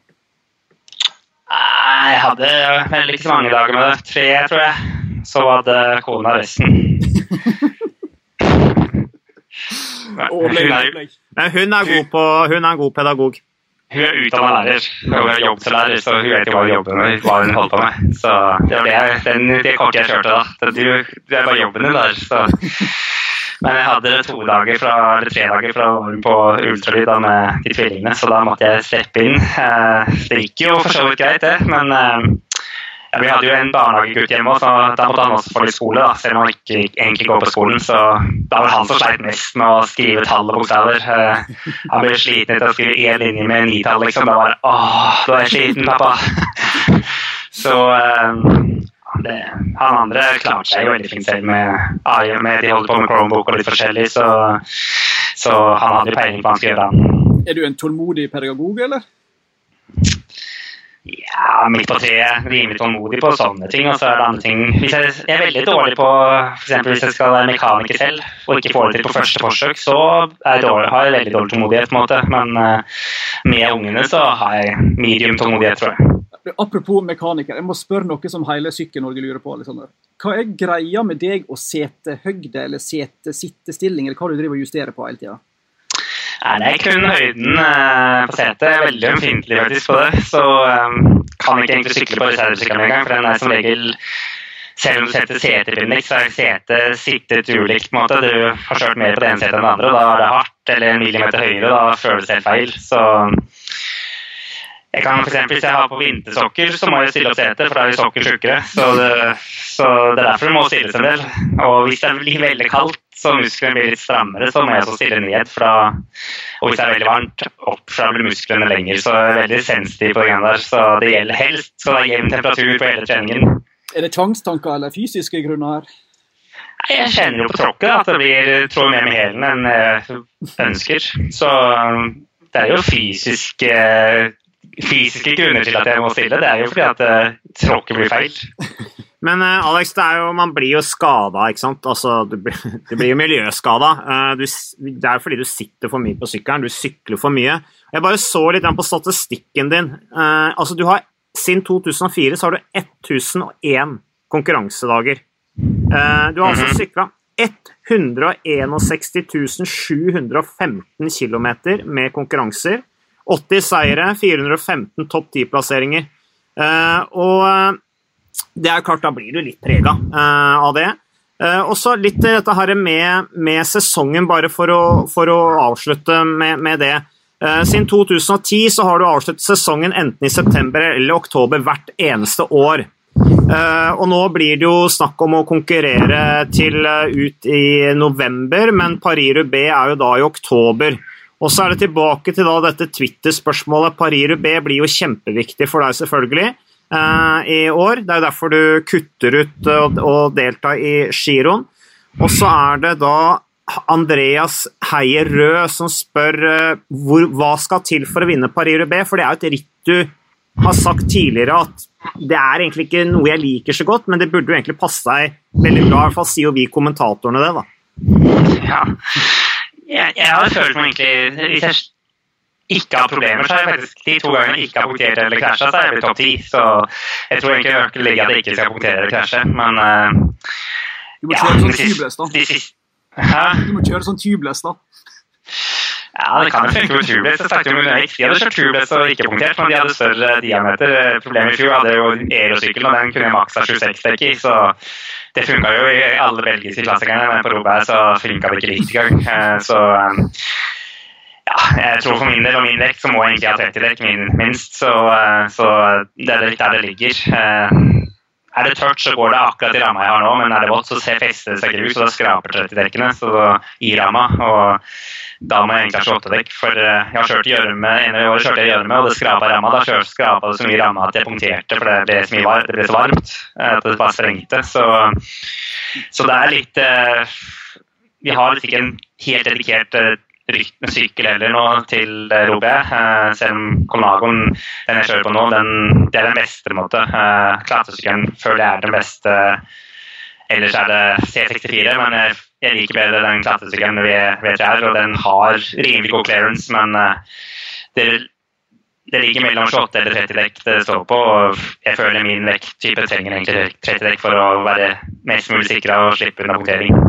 Jeg hadde vel ikke så mange dager med det. Tre, tror jeg. Så hadde kona resten. hun, er, hun, er god på, hun er en god pedagog. Hun er utdanna lærer. Hun er jobblærer, så hun vet jo hva hun jobber med. hva hun holder på med. Så Det var det, den, det kortet jeg kjørte da. Det, det er bare jobben din der. så men jeg hadde to dager fra, eller tre dager fra på ultralyd med de tvillingene, så da måtte jeg slippe inn. Eh, det gikk jo for så vidt greit, det, men eh, ja, vi hadde jo en barnehagegutt hjemme, så da måtte han også få litt skole, da, selv om han ikke egentlig går på skolen. Så da var han som sleit mest med å skrive tall og bokstaver. Eh, han ble sliten etter å skrive én linje med nitall, liksom. Da var det åh, du er sliten, pappa. Så det, han andre klarte seg jo veldig fint selv med AI, med de holder på med Chromebook og litt forskjellig, så, Så han hadde peiling på hva han skulle gjøre. Er du en tålmodig pedagog, eller? Ja, midt på treet. Rimelig tålmodig på sånne ting. Og så er det andre ting jeg, jeg er veldig dårlig på f.eks. hvis jeg skal være mekaniker selv og ikke får det til på første forsøk, så jeg dårlig, har jeg veldig dårlig tålmodighet. på en måte. Men uh, med ungene så har jeg medium tålmodighet, tror jeg. Apropos mekaniker, jeg må spørre noe som hele Sykkel-Norge lurer på. Alexander. Hva er greia med deg og setehøgde eller sete-sittestilling, eller hva du driver og justerer på hele tida? Det er kun høyden eh, på setet. Jeg er veldig ømfintlig faktisk på det. Så um, kan ikke egentlig sykle på reservesykkelen engang, for den er som regel selv om du setter seterbinding, så er setet sittet ulikt. på en måte. Du har kjørt mer på det ene setet enn det andre, og da er det hardt eller en millimeter høyere. Da føles det helt feil. Så jeg kan for eksempel, Hvis jeg har på vintersokker, så må jeg stille opp setet, for da er vi sokker tjukkere. Så, så, det er derfor det må stilles en del. Og hvis det blir veldig kaldt, så musklene blir litt strammere, så må jeg så stille ned. Fra, og hvis det er veldig varmt, opp, fra blir musklene lenger. Så jeg er veldig sensitiv på greiene der. Så det gjelder helst skal det være jevn temperatur på hele treningen. Er det tvangstanker eller fysiske grunner her? Jeg kjenner jo på tråkket at det blir tråd mer med hælen enn jeg ønsker. Så det er jo fysiske fysiske grunner til at jeg må stille, det er jo fordi at uh, tråkket blir feil. Men uh, Alex, jo, man blir jo skada, ikke sant? Altså, du, du blir jo miljøskada. Uh, det er jo fordi du sitter for mye på sykkelen, du sykler for mye. Jeg bare så litt på statistikken din. Uh, altså, du har, Siden 2004 så har du 1001 konkurransedager. du har altså sykla 161 715 km med konkurranser. 80 seire, 415 topp 10-plasseringer. Uh, og eh, det er klart, da blir du litt prega uh, av det. Og så litt dette her med, med, sesongen, bare for å, for å avslutte med, med det. siden 2010 så har du avsluttet sesongen enten i september eller oktober hvert eneste år. og nå blir det jo snakk om å konkurrere til ut i november, men Paris-Roubais er jo da i oktober. Og så er det tilbake til da dette Twitter-spørsmålet. Paris-Roubais blir jo kjempeviktig for deg, selvfølgelig, eh, i år. Det er jo derfor du kutter ut å delta i giroen. Og så er det da Andreas Heier Rød som spør eh, hvor, hva skal til for å vinne Paris-Roubais, for det er jo et ritt du har sagt tidligere at det er egentlig ikke noe jeg liker så godt, men det burde jo egentlig passe deg veldig bra. I hvert fall sier jo vi kommentatorene det, da. Ja jeg, jeg har følt meg egentlig Hvis jeg ikke har problemer, så har jeg faktisk de to gangene jeg ikke har punktert eller krasja, så er jeg blitt topp ti. Så jeg tror egentlig nøkkelen ligger at jeg ikke skal punktere eller krasje, men uh, Du må kjøre ja, sånn tubeless, da. Du må kjøre sånn tubeless, da. Ja, det kan jo funke med Ulrik. De hadde kjørt tubeless og ikke punktert, men de hadde større diameter. Problemet i fjor hadde jo aerosykkelen, og den kunne maksa 26 dekk i, så det funka jo i alle belgiske klassikerne, men på Robert så funka det ikke riktig gang. Eh, så um, ja, jeg tror for min del og min vekt så må jeg egentlig ha 30 dekk minst. Så, så, det er litt der det ligger. Er det tørt, så går det akkurat i ramma jeg har nå, men er det vått, så fester det seg ut, så da skraper 30-dekkene i ramma. og da må jeg egentlig ha 28-dekk, for jeg har kjørt i gjørme, kjørte i gjørme, og det skrapa ramma. Da skrapa det så mye i ramma at jeg punkterte, for det ble så, mye var, det ble så varmt at det bare sprengte. Så, så det er litt Vi har ikke en helt dedikert sykkel heller nå til Robé. Selv om Colnagoen, den jeg kjører på nå, den, det er den beste. måte. Klatresykkelen føler jeg er den beste. Ellers er det C64, men jeg jeg liker bedre den klatresykkelen VTR, og den har rimelig god clearance, men eh, det, det ligger mellom 28 eller 30 dekk det står på, og jeg føler min vekttype trenger egentlig 30 dekk for å være mest mulig sikra og slippe unna punktering.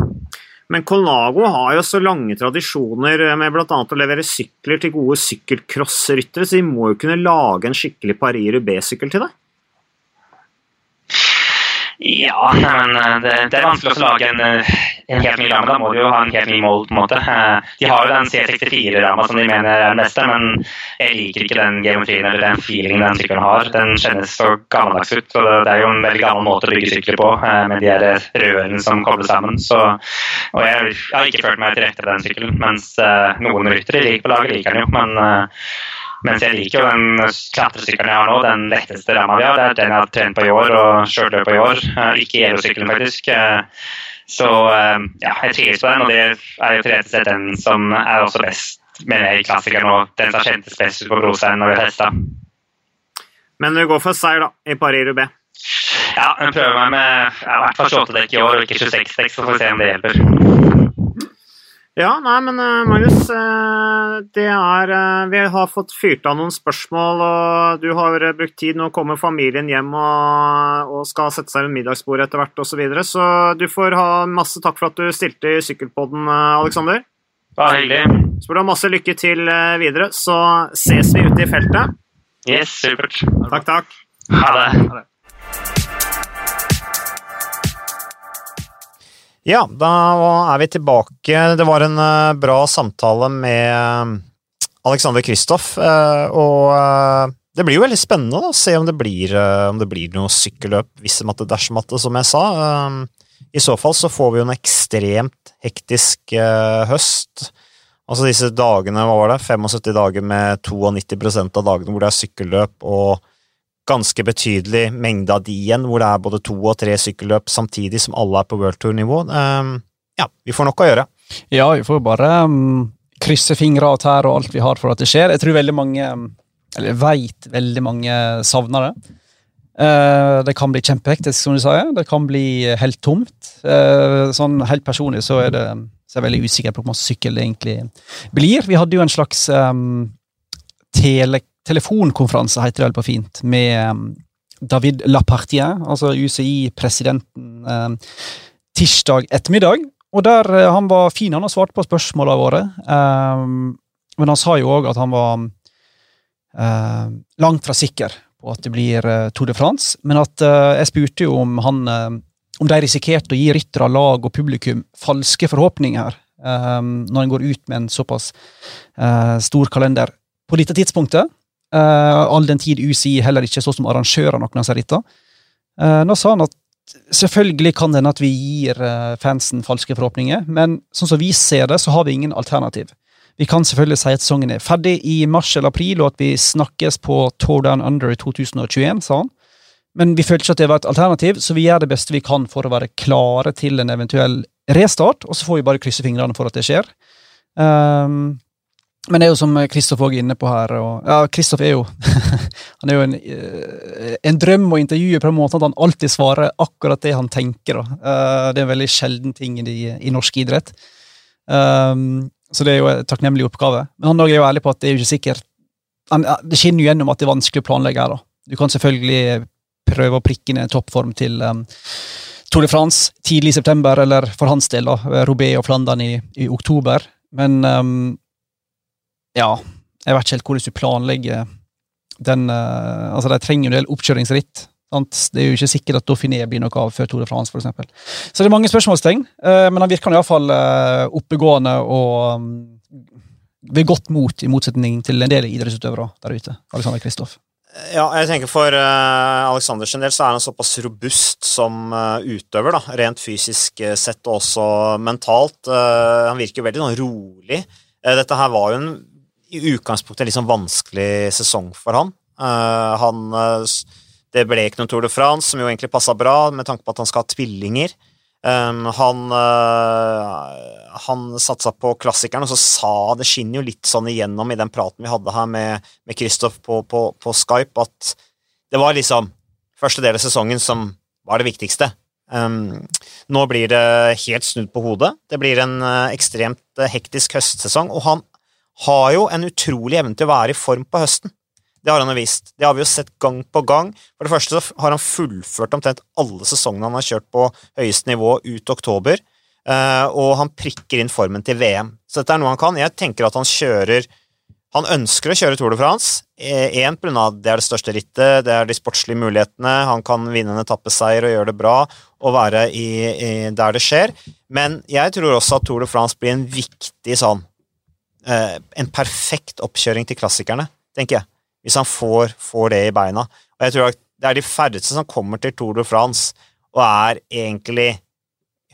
Men Colnago har jo så lange tradisjoner med bl.a. å levere sykler til gode sykkelcrossryttere, så de må jo kunne lage en skikkelig Paris Rubé-sykkel til deg? Ja, men eh, det, det, er vanskelig å lage en, eh, en, helt ny ramme. Da må du jo ha en helt ny mål. på en måte. Eh, de har jo den C64-ramma som de mener er den beste, men jeg liker ikke den geometrien eller den feelingen den sykkelen har. Den kjennes så gammeldags ut. og Det er jo en veldig gammel måte å bygge sykler på, med de rørene som kobler sammen. Så, og jeg, jeg, har ikke følt meg til rette for den sykkelen, mens noen ryttere på laget liker den jo. men mens jeg liker jo den klatresykkelen jeg har nå, den letteste ramma vi har. Det er den jeg har trent på i år og kjørt løp på i år. Eh, ikke elsykkelen, faktisk. Eh, Så uh, ja, jeg trives på den, og det er jo rett og slett den som er også best med meg i klassikeren og den som kjentes best ut på Brostein når vi testa. Men du går for seier, da, i Paris-Roubais? Ja, jeg prøver meg med i hvert fall 28 dekk i år, og ikke 26 dekk, så får vi se om det hjelper. Ja, nei, men uh, Magnus, uh, det er uh, Vi har fått fyrt av noen spørsmål, og du har brukt tid. Nå kommer familien hjem og, og skal sette seg ved middagsbordet etter hvert osv. Så, videre. så du får ha masse takk for at du stilte i Sykkelpodden, Aleksander. Hyggelig. Så får du ha masse lykke til videre. Så ses vi ute i feltet. Yes, supert. Takk, takk. Ha det. Ha det. Ja, da er vi tilbake. Det var en uh, bra samtale med uh, Alexander Kristoff, uh, og det blir jo veldig spennende å se om det blir, om det blir noe sykkelløp, vissematte, dashmatte, som jeg sa. I så fall så får vi jo en ekstremt hektisk høst. Altså disse dagene, hva var det, 75 dager med 92% av dagene hvor det er sykkelløp, og ganske betydelig mengde av de igjen, hvor det er både to og tre sykkelløp samtidig som alle er på worldtour-nivå. Um, ja, vi får nok å gjøre. Ja, vi får bare um, krysse fingre og tær og alt vi har for at det skjer. Jeg tror veldig mange, eller jeg veit veldig mange savner det. Uh, det kan bli kjempehektisk, som du sa. Det kan bli helt tomt. Uh, sånn helt personlig så er det så er jeg veldig usikker på hvor mye sykkel det egentlig blir. Vi hadde jo en slags um, tele telefonkonferanse, heter det vel på fint, med um, David Lapartien, altså UCI-presidenten, um, tirsdag ettermiddag. Og der uh, Han var fin, han har svart på spørsmålene våre. Um, men han sa jo òg at han var uh, langt fra sikker på at det blir uh, Tour de France. Men at jeg spurte jo om han om de risikerte å gi ryttere, lag og publikum falske forhåpninger når en går ut med en såpass stor kalender på dette tidspunktet. Uh, all den tid UCI heller ikke så som arrangør av noen av disse. Uh, nå sa han at selvfølgelig kan det hende at vi gir uh, fansen falske forhåpninger, men sånn som vi ser det, så har vi ingen alternativ. Vi kan selvfølgelig si at sesongen er ferdig i mars eller april, og at vi snakkes på Tour Down Under i 2021, sa han. Men vi følte ikke at det var et alternativ, så vi gjør det beste vi kan for å være klare til en eventuell restart, og så får vi bare krysse fingrene for at det skjer. Um, men det er jo som Kristoff òg er inne på her og, ja, Kristoff er jo han er jo en, eh, en, drøm å intervjue på den måten at han alltid svarer akkurat det han tenker. Da. Eh, det er en veldig sjelden ting i, i norsk idrett. Um, så det er jo en takknemlig oppgave. Men han er jo ærlig på at det er jo ikke sikkert han, Det skinner jo gjennom at det er vanskelig å planlegge her. da. Du kan selvfølgelig prøve å prikke ned toppform til um, Tour de France tidlig i september, eller for hans del da, Robé og Flandern i, i oktober. Men um, ja, jeg vet ikke helt hvordan du planlegger den uh, Altså, de trenger en del oppkjøringsritt. Sant? Det er jo ikke sikkert at Dauphiné blir noe av før Tour de France, f.eks. Så det er mange spørsmålstegn, uh, men han virker iallfall uh, oppegående og um, ved godt mot, i motsetning til en del idrettsutøvere der ute. Alexander Kristoff. Ja, jeg tenker For uh, Aleksanders del så er han såpass robust som uh, utøver, da, rent fysisk sett og også mentalt. Uh, han virker veldig sånn rolig. dette her var jo en i utgangspunktet en litt sånn vanskelig sesong for han. Uh, han uh, det ble ikke noen Tour de France, som jo egentlig passa bra, med tanke på at han skal ha tvillinger. Um, han uh, han satsa på klassikeren, og så sa Det skinner jo litt sånn igjennom i den praten vi hadde her med, med Christoph på, på, på, Skype, at det var liksom første del av sesongen som var det viktigste. Um, nå blir det helt snudd på hodet. Det blir en ekstremt hektisk høstsesong, og han har jo en utrolig evne til å være i form på høsten. Det har han jo vist. Det har vi jo sett gang på gang. For det første så har han fullført omtrent alle sesongene han har kjørt på høyeste nivå ut oktober, eh, og han prikker inn formen til VM. Så dette er noe han kan. Jeg tenker at han kjører Han ønsker å kjøre Tour de France. Én eh, pga. det er det største rittet, det er de sportslige mulighetene, han kan vinne en etappeseier og gjøre det bra og være i, i der det skjer. Men jeg tror også at Tour de France blir en viktig sånn en perfekt oppkjøring til klassikerne, tenker jeg. Hvis han får, får, det i beina. Og jeg tror at det er de færreste som kommer til Tour de France og er egentlig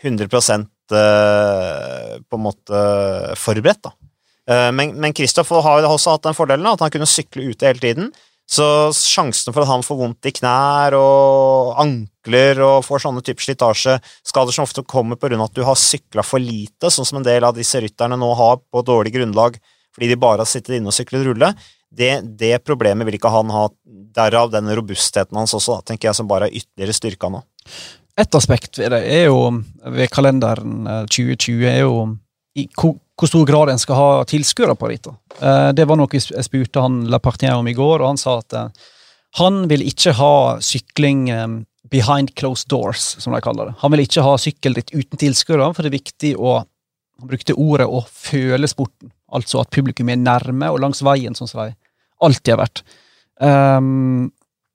100 eh, på en måte forberedt, da. Eh, men Kristoff har også hatt den fordelen at han kunne sykle ute hele tiden. Så sjansen for at han får vondt i knær og ankler og får sånne typer slitasjeskader som ofte kommer pga. at du har sykla for lite, sånn som en del av disse rytterne nå har på dårlig grunnlag fordi de bare har sittet inne og syklet rulle, det, det, problemet vil ikke han ha. Derav den robustheten hans også, tenker jeg, som bare er ytterligere styrka nå. Et aspekt ved det er jo, ved kalenderen 2020 eh, er jo i hvor, stor grad en skal ha tilskuere på ritt. Eh, det var noe jeg spurte han Lapartien om i går, og han sa at eh, han vil ikke ha sykling behind closed doors, som de kaller det. Han vil ikke ha sykkelritt uten tilskuere, for det er viktig å Han brukte ordet å føle sporten. Altså at publikum er nærme og langs veien, sånn som de alltid har vært. Um,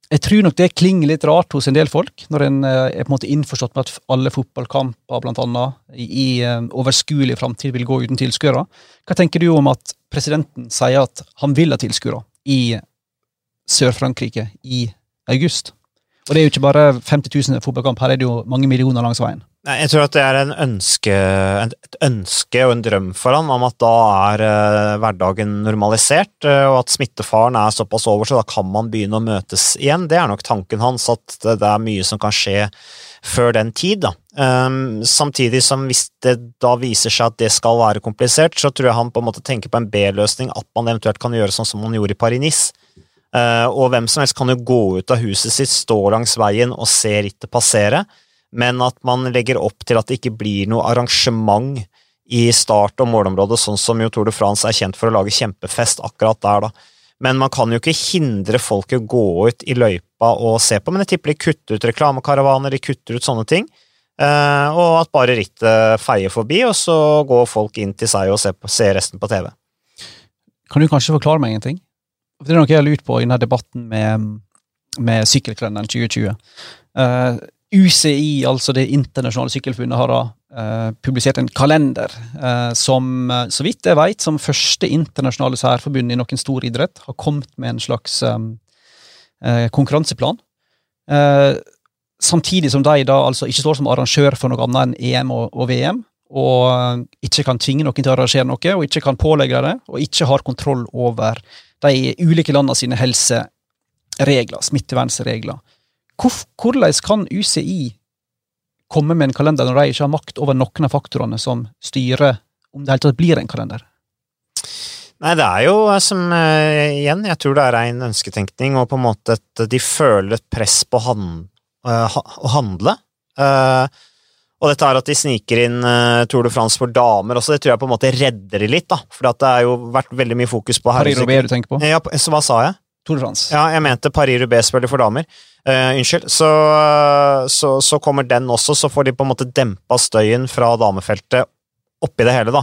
jeg tror nok det klinger litt rart hos en del folk, når en eh, er på en måte innforstått med at alle fotballkamper blant annet, i, eh, overskuelig framtid vil gå uten tilskuere. Hva tenker du om at presidenten sier at han vil ha tilskuere i Sør-Frankrike i august? Og det er jo ikke bare 50 000 fotballkamp, her er det jo mange millioner langs veien. Nei, Jeg tror at det er ønske, et ønske og en drøm for han om at da er uh, hverdagen normalisert, uh, og at smittefaren er såpass over, så da kan man begynne å møtes igjen. Det er nok tanken hans, at det, er mye som kan skje før den tid. da. Um, samtidig som hvis det da viser seg at det skal være komplisert, så tror jeg han på en måte tenker på en B-løsning, at man eventuelt kan gjøre sånn som man gjorde i Paris-Nice. Uh, og hvem som helst kan jo gå ut av huset sitt, stå langs veien og se rittet passere men at man legger opp til at det ikke blir noe arrangement i start- og målområdet, sånn som jo Tour de France er kjent for å lage kjempefest akkurat der, da. Men man kan jo ikke hindre folk i å gå ut i løypa og se på, men jeg tipper de kutter ut reklamekaravaner, de kutter ut sånne ting. Uh, og at bare rittet feier forbi, og så går folk inn til seg og ser, på, ser resten på TV. Kan du kanskje forklare meg en ting? Det er noe jeg har lurt på i denne debatten med, med Sykkelkalenderen 2020. Uh, UCI, altså Det internasjonale sykkelforbundet, har da uh, publisert en kalender uh, som, uh, så vidt jeg vet, som første internasjonale særforbund i noen stor idrett, har kommet med en slags um, konkurranseplan. samtidig som de da altså ikke står som arrangør for noe annet enn EM og, og VM, og ikke kan tvinge noen til å arrangere noe, og ikke kan pålegge det, og ikke har kontroll over de ulike landene sine helseregler, smittevernregler. Hvordan kan UCI komme med en kalender når de ikke har makt over noen av faktorene som styrer om det hele tatt blir en kalender? Nei, det er jo eh, som uh, Igjen, jeg tror det er en ønsketenkning, og på en måte at de føler et press på han, uh, å handle. Uh, og dette er at de sniker inn Tour de France for damer også, det tror jeg på en måte redder de litt, da. For det har jo vært veldig mye fokus på Paris-Roubais du tenker på? Ja, så hva sa jeg? Tour de France. Ja, jeg mente Paris-Roubais spiller for damer. Uh, unnskyld. Så, så, så, kommer den også, så får de på en måte dempa støyen fra damefeltet oppi det hele, da.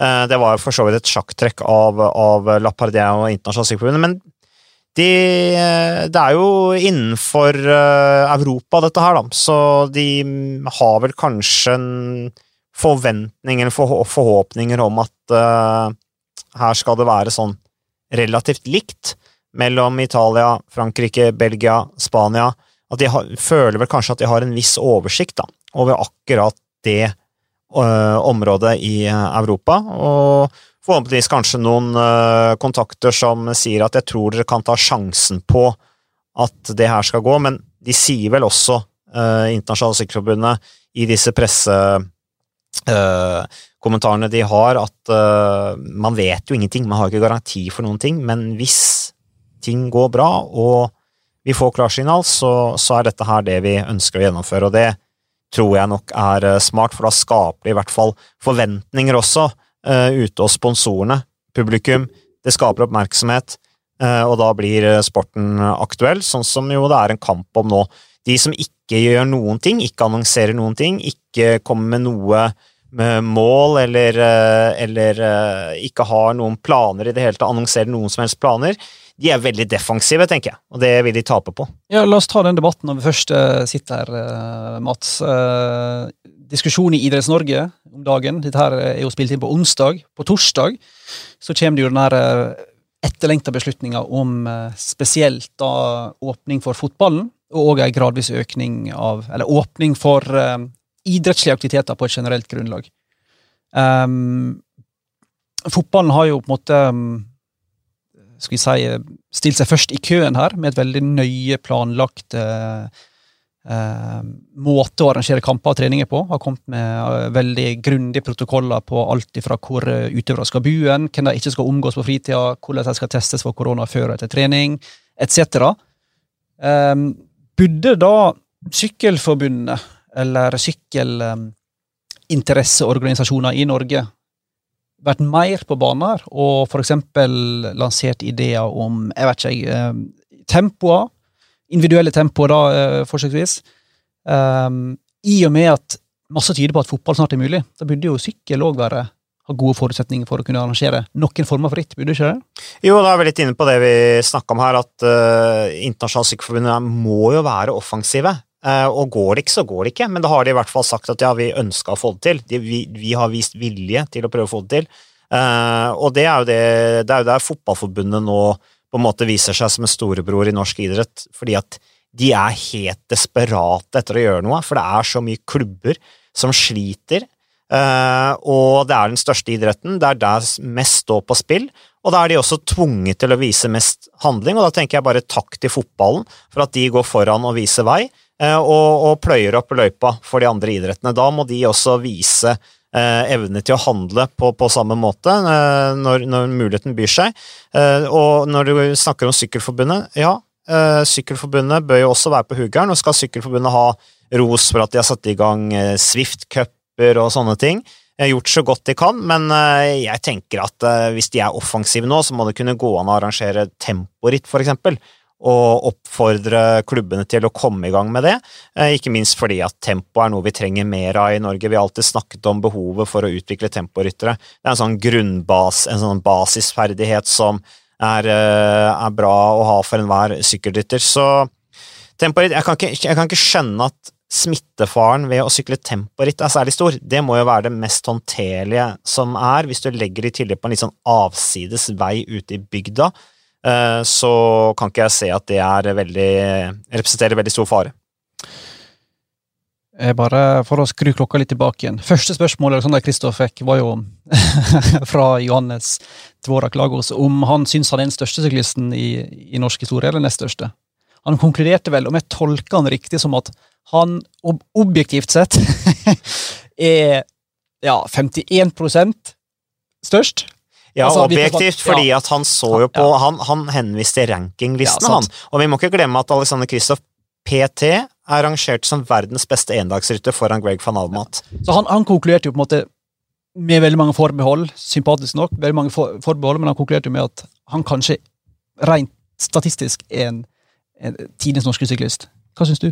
Uh, det var for så vidt et sjakktrekk av, av Pardia og Internasjonalt Sykepleierforbund, men de, eh, det er jo innenfor uh, Europa, dette her, da, så de har vel kanskje en forventning eller forhåpninger om at her skal det være sånn relativt likt mellom Italia, Frankrike, Belgia, Spania At de har, føler vel kanskje at de har en viss oversikt da, over akkurat det ø, området i Europa. Og forhåpentligvis kanskje noen ø, kontakter som sier at jeg tror dere kan ta sjansen på at det her skal gå, men de sier vel også, Internasjonale Sykkelforbundet, i disse pressekommentarene de har, at man vet jo ingenting, man har ikke garanti for noen ting, men hvis ting går bra, og vi får klarsignal, så, så er dette her det vi ønsker å gjennomføre. Og det tror jeg nok er eh, smart, for da skaper det i hvert fall forventninger også uh, ute hos sponsorene, publikum. Det skaper oppmerksomhet, uh, og da blir sporten aktuell, sånn som jo det er en kamp om nå. De som ikke gjør noen ting, ikke annonserer noen ting, ikke kommer med noe med mål eller, eller ikke har noen planer i det hele tatt, annonserer noen som helst planer, de er veldig defensive, tenker jeg, og det vil de tape på. Ja, La oss ta den debatten når vi først uh, sitter her, uh, Mats. Uh, diskusjon i Idretts-Norge om dagen. Dette her er jo spilt inn på onsdag. På torsdag så kommer det jo den her etterlengta beslutninga om spesielt da åpning for fotballen, og òg ei gradvis økning av Eller åpning for idrettslige aktiviteter på et generelt grunnlag. Um, fotballen har jo på en måte um, skal vi si, stilt seg først i køen her, med et veldig nøye planlagt eh, eh, måte å arrangere kamper og treninger på. Har kommet med eh, veldig grundige protokoller på alt fra hvor eh, utøvere skal bo hvem de ikke skal omgås på fritida, hvordan de skal testes for korona før og etter trening, etc. Eh, burde da Sykkelforbundet eller sykkelinteresseorganisasjoner i Norge vært mer på baner og f.eks. lansert ideer om jeg vet ikke, eh, tempoer, individuelle tempoer, da, eh, forsøksvis. Um, I og med at masse tyder på at fotball snart er mulig, da burde jo sykkel òg være ha gode forutsetninger for å kunne arrangere noen former for ritt, burde ikke det? Jo, da er vi litt inne på det vi snakka om her, at uh, Internasjonalt Sykkelforbund må jo være offensive. Uh, og går det ikke, så går det ikke, men da har de i hvert fall sagt at ja, vi ønska å få det til. De, vi, vi, har vist vilje til å prøve å få det til. Uh, og det er, jo det, det er jo der Fotballforbundet nå på en måte viser seg som en storebror i norsk idrett, fordi at de er helt desperate etter å gjøre noe, for det er så mye klubber som sliter. Uh, og det er den største idretten, det er der mest står på spill, og da er de også tvunget til å vise mest handling, og da tenker jeg bare takk til fotballen for at de går foran og viser vei, og, og, pløyer opp løypa for de andre idrettene. Da må de også vise Eh, evne til å handle på, på samme måte når, når, muligheten byr seg. og når du snakker om Sykkelforbundet, ja, Sykkelforbundet bør jo også være på huggeren, og skal Sykkelforbundet ha ros for at de har satt i gang Swift-cuper og sånne ting. Gjort så godt de kan, men eh, jeg tenker at eh, hvis de er offensive nå, så må det kunne gå an å arrangere temporitt, for eksempel, og oppfordre klubbene til å komme i gang med det. Eh, ikke minst fordi at tempo er noe vi trenger mer av i Norge. Vi har alltid snakket om behovet for å utvikle temporyttere. Det er en sånn grunnbas, en sånn basisferdighet som er, er bra å ha for enhver sykkelrytter. Så temporitt jeg, jeg kan ikke skjønne at smittefaren ved å sykle temporitt er særlig stor. Det må jo være det mest håndterlige som er, hvis du legger det i tillegg på en litt sånn avsides vei ute i bygda. Eh, så kan ikke jeg se at det veldig, representerer veldig stor fare. Bare for å skru klokka litt tilbake igjen. Første spørsmål Alexander Kristoff fikk, var jo fra Johannes Tvorak Lagos om han syns han er den største syklisten i, i norsk historie, eller nest største. Han konkluderte vel, om jeg tolker han riktig, som at han ob objektivt sett er ja, 51% størst. Ja, altså, objektivt, ja. fordi at han så jo på ja. Han, han henviste rankinglistene, ja, han. Og vi må ikke glemme at Alexander Kristoff PT er rangert som verdens beste endagsrytter foran Greg van Almat. Så han, han, konkluderte jo på en måte med veldig mange forbehold, sympatisk nok, veldig mange for, forbehold, men han konkluderte jo med at han kanskje rent statistisk er en, en tidens norske syklist. Hva syns du?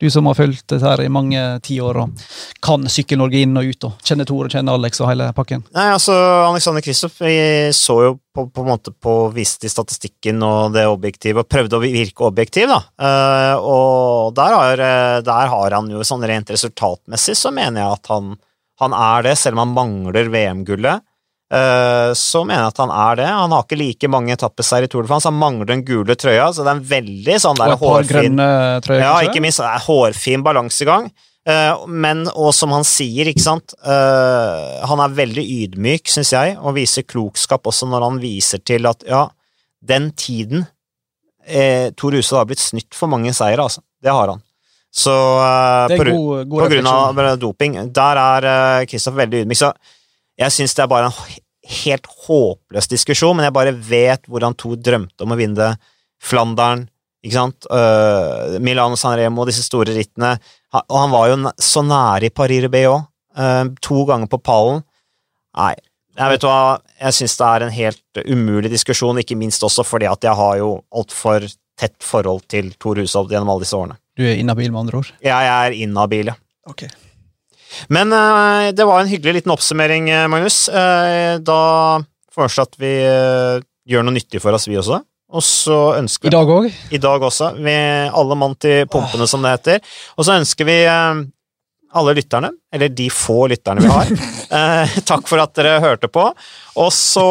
Du som har fulgt dette her i mange tiår og kan Sykkel-Norge inn og ut. og Kjenner Tore, kjenner Alex og hele pakken. Nei, altså, Alexander Kristoff så jo på, på en måte på viste i statistikken og det objektive, og prøvde å virke objektiv, da. Uh, og der har, eh, der har, han jo sånn rent resultatmessig, så mener jeg at han, han er det, selv om han mangler VM-gullet. Eh, så mener jeg at han er det. Han har ikke like mange etappeseier i Tour de France. Han mangler den gule trøya, så det er en veldig sånn der hårfin trøyer, Ja, ikke minst. Det er hårfin balansegang. Eh, men, og som han sier, ikke sant eh, Han er veldig ydmyk, syns jeg, og viser klokskap også når han viser til at ja, den tiden eh, Tor Huse har blitt snytt for mange seire, altså. Det har han. Så eh, på, god, god på grunn av doping. Der er Kristoff veldig ydmyk. Så jeg syns det er bare en helt håpløs diskusjon, men jeg bare vet hvordan to drømte om å vinne Flandern, ikke sant, uh, Milano San Remo, disse store rittene, og han var jo så nære i Paris Rubé òg, uh, to ganger på pallen. Nei, jeg vet hva, jeg syns det er en helt umulig diskusjon, ikke minst også fordi at jeg har jo altfor tett forhold til Tor Hushovd gjennom alle disse årene. Du er inhabil, med andre ord? Ja, jeg er inhabil, ja. Okay. Men uh, det var en hyggelig liten oppsummering, eh, Magnus. Uh, da foreslår at vi gjør noe nyttig for oss, vi også. Og så ønsker vi I dag òg? I dag også. Vi, alle mann til pumpene, som det heter. Og så ønsker vi alle lytterne, eller de få lytterne vi har, takk for at dere hørte på. Og så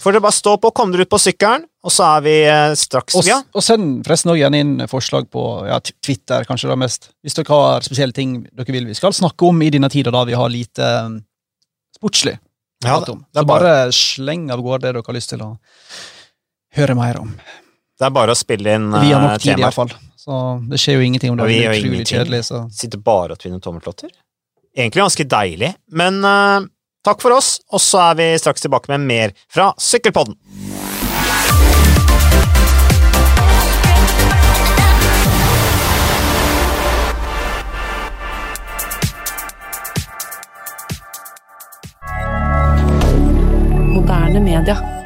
får dere bare stå på, kom dere ut på sykkelen, og så er vi eh, straks og, og send forresten også gjerne inn forslag på ja, Twitter, kanskje det mest. Hvis dere har spesielle ting dere vil vi skal snakke om i denne tida da vi har lite ehm, sportslig ja, det, det så bare, bare sleng av gårde det dere har lyst til å høre mer om. Det er bare å spille inn temaer. Vi har nok eh, tid, temaer. i hvert fall. Så det skjer jo ingenting om det blir utrolig kjedelig. Så. Sitter bare og tvinner tommeltotter. Egentlig ganske deilig, men uh, Takk for oss, og så er vi straks tilbake med mer fra Sykkelpodden. Moderne media.